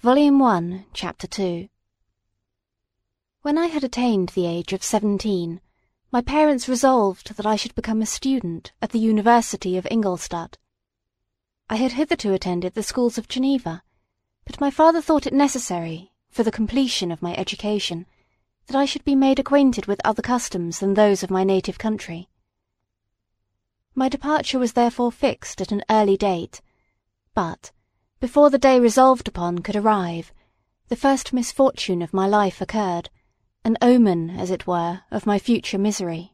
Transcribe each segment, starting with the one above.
Volume 1, Chapter 2 When I had attained the age of seventeen, my parents resolved that I should become a student at the University of Ingolstadt. I had hitherto attended the schools of Geneva, but my father thought it necessary, for the completion of my education, that I should be made acquainted with other customs than those of my native country. My departure was therefore fixed at an early date, but before the day resolved upon could arrive, the first misfortune of my life occurred, an omen, as it were, of my future misery.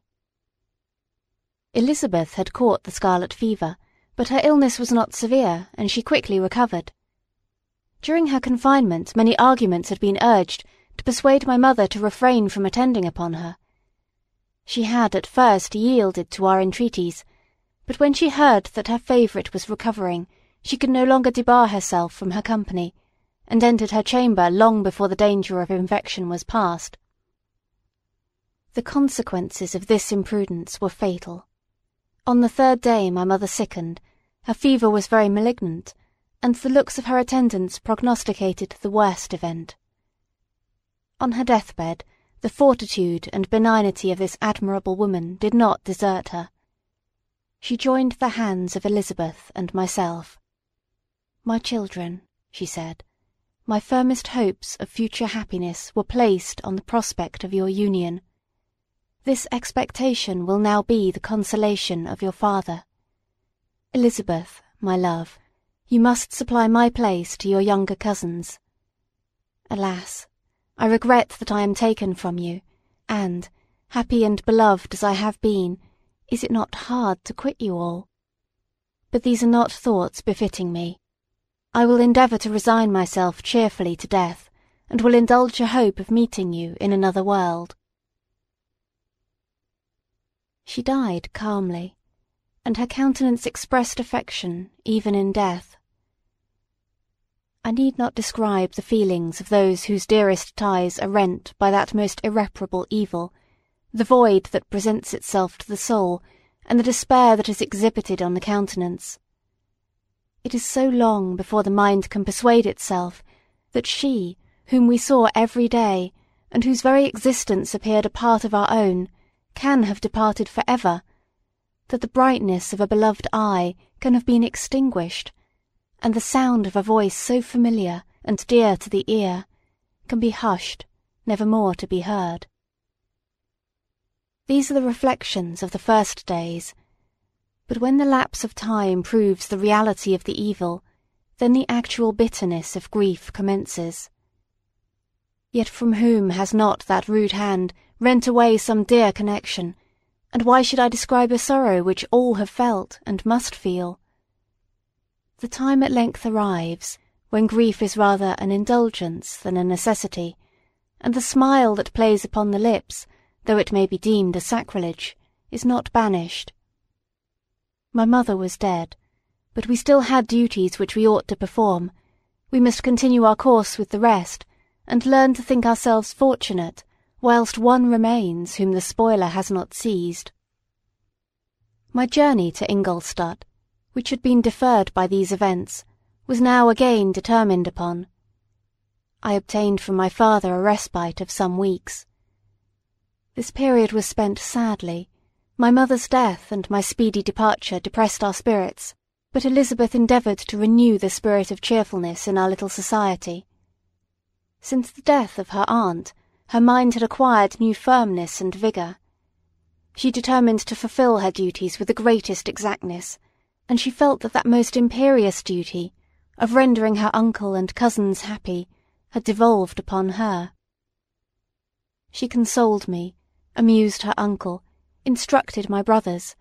Elizabeth had caught the scarlet fever, but her illness was not severe, and she quickly recovered. During her confinement many arguments had been urged to persuade my mother to refrain from attending upon her. She had at first yielded to our entreaties, but when she heard that her favourite was recovering, she could no longer debar herself from her company, and entered her chamber long before the danger of infection was past. The consequences of this imprudence were fatal. On the third day my mother sickened, her fever was very malignant, and the looks of her attendants prognosticated the worst event. On her deathbed, the fortitude and benignity of this admirable woman did not desert her. She joined the hands of Elizabeth and myself. My children, she said, my firmest hopes of future happiness were placed on the prospect of your union. This expectation will now be the consolation of your father. Elizabeth, my love, you must supply my place to your younger cousins. Alas, I regret that I am taken from you, and, happy and beloved as I have been, is it not hard to quit you all? But these are not thoughts befitting me. I will endeavour to resign myself cheerfully to death, and will indulge a hope of meeting you in another world. She died calmly, and her countenance expressed affection even in death. I need not describe the feelings of those whose dearest ties are rent by that most irreparable evil, the void that presents itself to the soul, and the despair that is exhibited on the countenance. It is so long before the mind can persuade itself that she, whom we saw every day, and whose very existence appeared a part of our own, can have departed for ever, that the brightness of a beloved eye can have been extinguished, and the sound of a voice so familiar and dear to the ear can be hushed, never more to be heard. These are the reflections of the first days, but when the lapse of time proves the reality of the evil, then the actual bitterness of grief commences. Yet from whom has not that rude hand rent away some dear connection, and why should I describe a sorrow which all have felt and must feel? The time at length arrives when grief is rather an indulgence than a necessity, and the smile that plays upon the lips, though it may be deemed a sacrilege, is not banished. My mother was dead, but we still had duties which we ought to perform. We must continue our course with the rest, and learn to think ourselves fortunate, whilst one remains whom the spoiler has not seized. My journey to Ingolstadt, which had been deferred by these events, was now again determined upon. I obtained from my father a respite of some weeks. This period was spent sadly, my mother's death and my speedy departure depressed our spirits, but Elizabeth endeavoured to renew the spirit of cheerfulness in our little society. Since the death of her aunt, her mind had acquired new firmness and vigour. She determined to fulfil her duties with the greatest exactness, and she felt that that most imperious duty, of rendering her uncle and cousins happy, had devolved upon her. She consoled me, amused her uncle, instructed my brothers,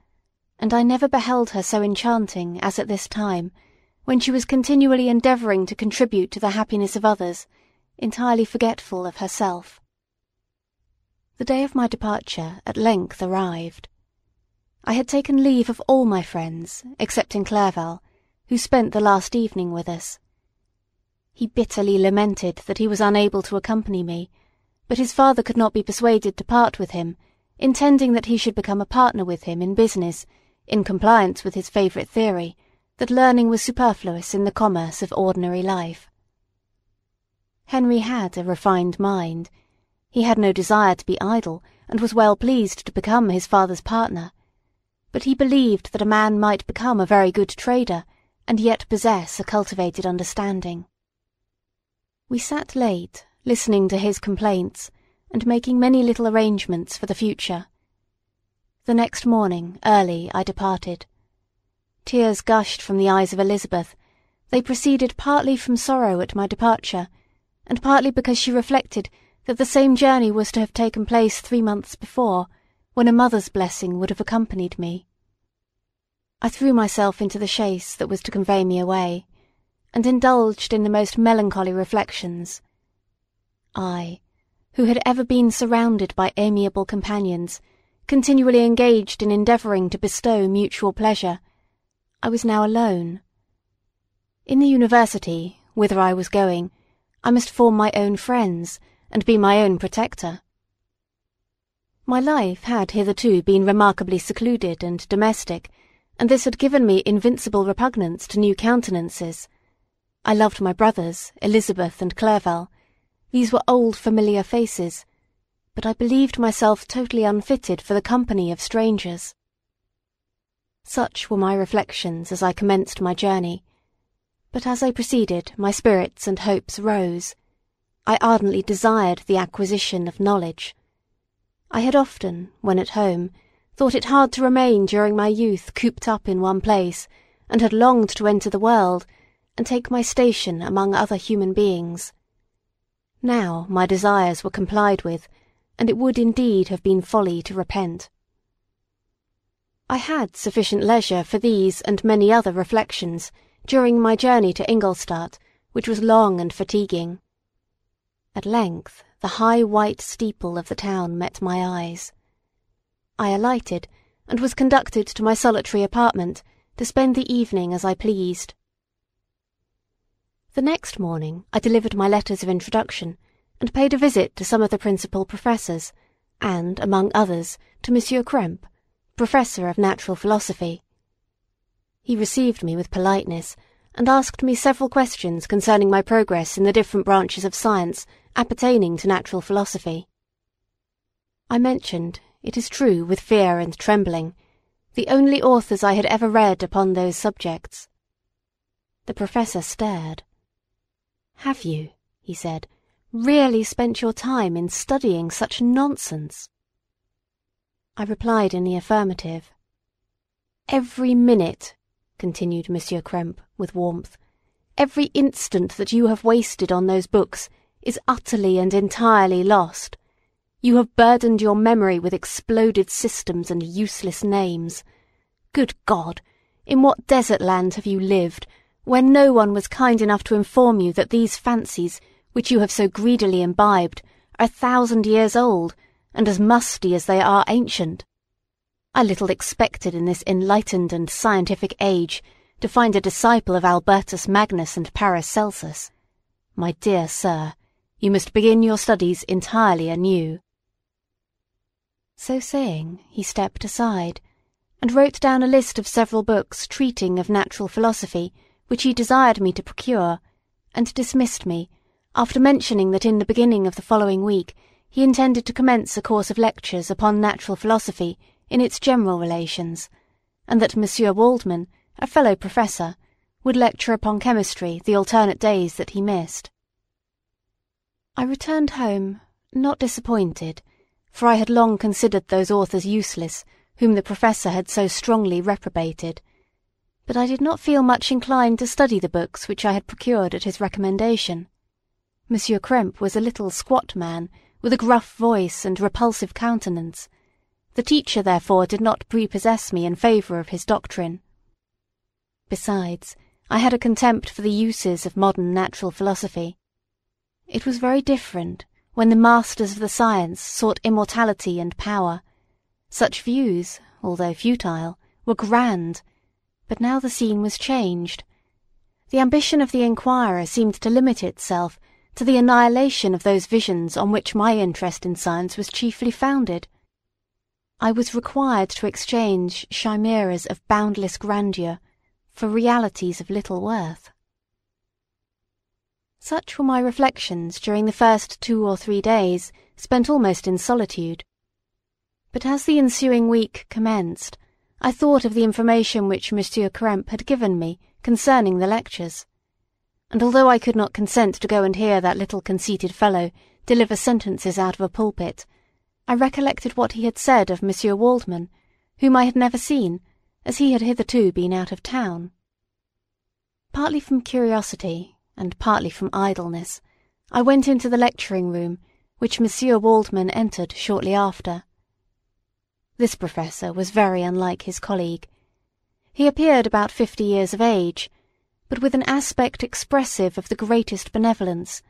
and I never beheld her so enchanting as at this time, when she was continually endeavouring to contribute to the happiness of others, entirely forgetful of herself. The day of my departure at length arrived. I had taken leave of all my friends, excepting Clerval, who spent the last evening with us. He bitterly lamented that he was unable to accompany me, but his father could not be persuaded to part with him, intending that he should become a partner with him in business, in compliance with his favourite theory, that learning was superfluous in the commerce of ordinary life. Henry had a refined mind. He had no desire to be idle, and was well pleased to become his father's partner. But he believed that a man might become a very good trader, and yet possess a cultivated understanding. We sat late, listening to his complaints, and making many little arrangements for the future. The next morning, early, I departed. Tears gushed from the eyes of Elizabeth. They proceeded partly from sorrow at my departure, and partly because she reflected that the same journey was to have taken place three months before, when a mother's blessing would have accompanied me. I threw myself into the chaise that was to convey me away, and indulged in the most melancholy reflections. I, who had ever been surrounded by amiable companions, continually engaged in endeavouring to bestow mutual pleasure, I was now alone. In the university, whither I was going, I must form my own friends, and be my own protector. My life had hitherto been remarkably secluded and domestic, and this had given me invincible repugnance to new countenances. I loved my brothers, Elizabeth and Clerval. These were old familiar faces, but I believed myself totally unfitted for the company of strangers. Such were my reflections as I commenced my journey, but as I proceeded my spirits and hopes rose. I ardently desired the acquisition of knowledge. I had often, when at home, thought it hard to remain during my youth cooped up in one place, and had longed to enter the world, and take my station among other human beings. Now my desires were complied with, and it would indeed have been folly to repent. I had sufficient leisure for these and many other reflections during my journey to Ingolstadt, which was long and fatiguing. At length the high white steeple of the town met my eyes. I alighted, and was conducted to my solitary apartment to spend the evening as I pleased. The next morning I delivered my letters of introduction, and paid a visit to some of the principal professors, and, among others, to Monsieur Krempe, professor of natural philosophy. He received me with politeness, and asked me several questions concerning my progress in the different branches of science appertaining to natural philosophy. I mentioned, it is true, with fear and trembling, the only authors I had ever read upon those subjects. The professor stared. Have you, he said, really spent your time in studying such nonsense? I replied in the affirmative. Every minute, continued Monsieur Krempe with warmth, every instant that you have wasted on those books is utterly and entirely lost. You have burdened your memory with exploded systems and useless names. Good God! In what desert land have you lived, where no one was kind enough to inform you that these fancies which you have so greedily imbibed, are a thousand years old, and as musty as they are ancient. I little expected in this enlightened and scientific age to find a disciple of Albertus Magnus and Paracelsus. My dear sir, you must begin your studies entirely anew. So saying, he stepped aside, and wrote down a list of several books treating of natural philosophy, which he desired me to procure, and dismissed me, after mentioning that in the beginning of the following week he intended to commence a course of lectures upon natural philosophy in its general relations, and that Monsieur Waldman, a fellow professor, would lecture upon chemistry the alternate days that he missed. I returned home, not disappointed, for I had long considered those authors useless whom the professor had so strongly reprobated, but I did not feel much inclined to study the books which I had procured at his recommendation. Monsieur Krempe was a little squat man, with a gruff voice and repulsive countenance. The teacher, therefore, did not prepossess me in favour of his doctrine. Besides, I had a contempt for the uses of modern natural philosophy. It was very different when the masters of the science sought immortality and power. Such views, although futile, were grand, but now the scene was changed. The ambition of the inquirer seemed to limit itself to the annihilation of those visions on which my interest in science was chiefly founded. I was required to exchange chimeras of boundless grandeur for realities of little worth. Such were my reflections during the first two or three days spent almost in solitude. But as the ensuing week commenced, I thought of the information which Monsieur Krempe had given me concerning the lectures. And although I could not consent to go and hear that little conceited fellow deliver sentences out of a pulpit, I recollected what he had said of Monsieur Waldman, whom I had never seen, as he had hitherto been out of town. Partly from curiosity, and partly from idleness, I went into the lecturing room, which Monsieur Waldman entered shortly after. This professor was very unlike his colleague. He appeared about fifty years of age, but with an aspect expressive of the greatest benevolence.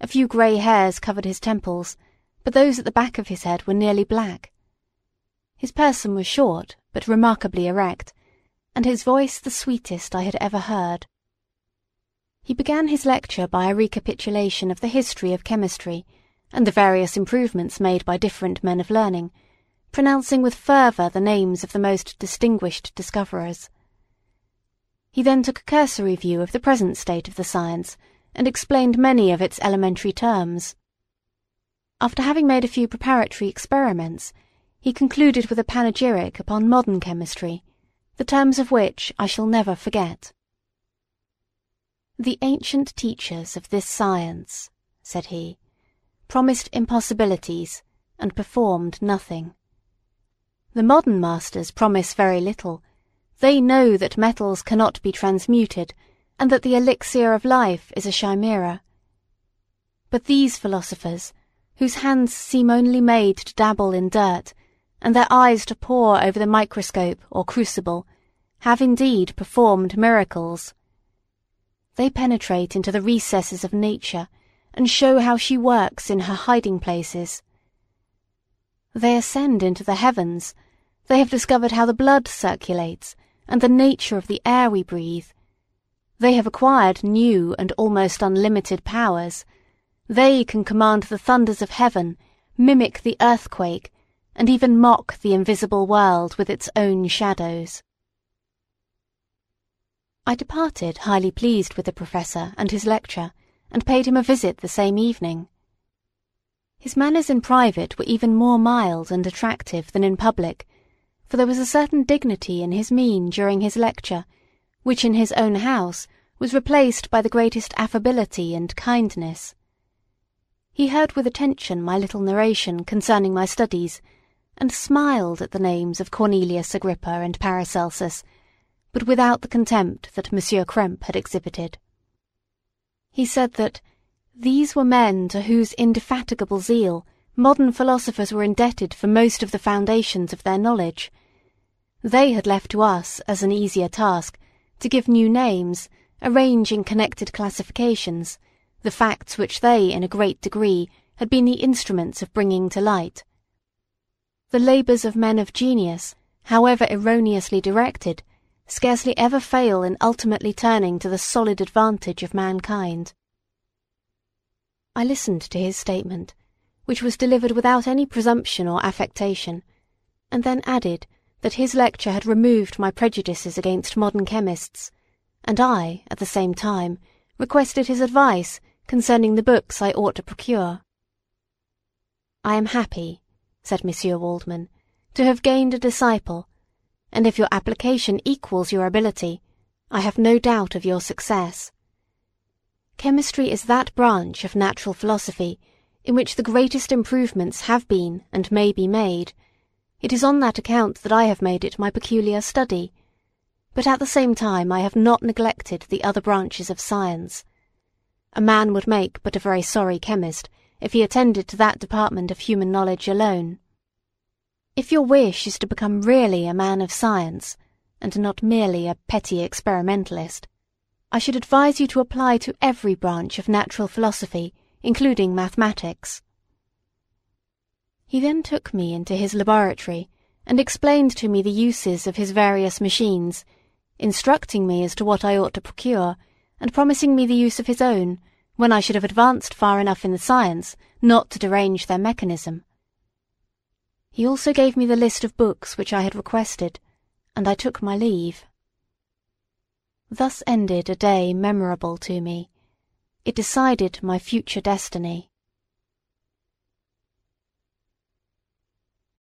A few grey hairs covered his temples, but those at the back of his head were nearly black. His person was short, but remarkably erect, and his voice the sweetest I had ever heard. He began his lecture by a recapitulation of the history of chemistry and the various improvements made by different men of learning, pronouncing with fervour the names of the most distinguished discoverers. He then took a cursory view of the present state of the science and explained many of its elementary terms. After having made a few preparatory experiments, he concluded with a panegyric upon modern chemistry, the terms of which I shall never forget. The ancient teachers of this science, said he, promised impossibilities and performed nothing. The modern masters promise very little. They know that metals cannot be transmuted and that the elixir of life is a chimera. But these philosophers, whose hands seem only made to dabble in dirt, and their eyes to pore over the microscope or crucible, have indeed performed miracles. They penetrate into the recesses of nature and show how she works in her hiding places. They ascend into the heavens. They have discovered how the blood circulates and the nature of the air we breathe. They have acquired new and almost unlimited powers they can command the thunders of heaven, mimic the earthquake, and even mock the invisible world with its own shadows. I departed highly pleased with the Professor and his lecture, and paid him a visit the same evening. His manners in private were even more mild and attractive than in public, for there was a certain dignity in his mien during his lecture, which in his own house was replaced by the greatest affability and kindness. He heard with attention my little narration concerning my studies, and smiled at the names of Cornelius Agrippa and Paracelsus, but without the contempt that Monsieur Krempe had exhibited. He said that these were men to whose indefatigable zeal modern philosophers were indebted for most of the foundations of their knowledge. They had left to us as an easier task to give new names, arrange in connected classifications, the facts which they in a great degree had been the instruments of bringing to light. The labours of men of genius, however erroneously directed, scarcely ever fail in ultimately turning to the solid advantage of mankind. I listened to his statement, which was delivered without any presumption or affectation, and then added that his lecture had removed my prejudices against modern chemists, and I, at the same time, requested his advice concerning the books I ought to procure. I am happy, said Monsieur Waldman, to have gained a disciple, and if your application equals your ability, I have no doubt of your success. Chemistry is that branch of natural philosophy in which the greatest improvements have been and may be made. It is on that account that I have made it my peculiar study. But at the same time I have not neglected the other branches of science. A man would make but a very sorry chemist if he attended to that department of human knowledge alone. If your wish is to become really a man of science, and not merely a petty experimentalist, I should advise you to apply to every branch of natural philosophy, including mathematics. He then took me into his laboratory and explained to me the uses of his various machines, instructing me as to what I ought to procure and promising me the use of his own when I should have advanced far enough in the science not to derange their mechanism. He also gave me the list of books which I had requested, and I took my leave. Thus ended a day memorable to me. It decided my future destiny.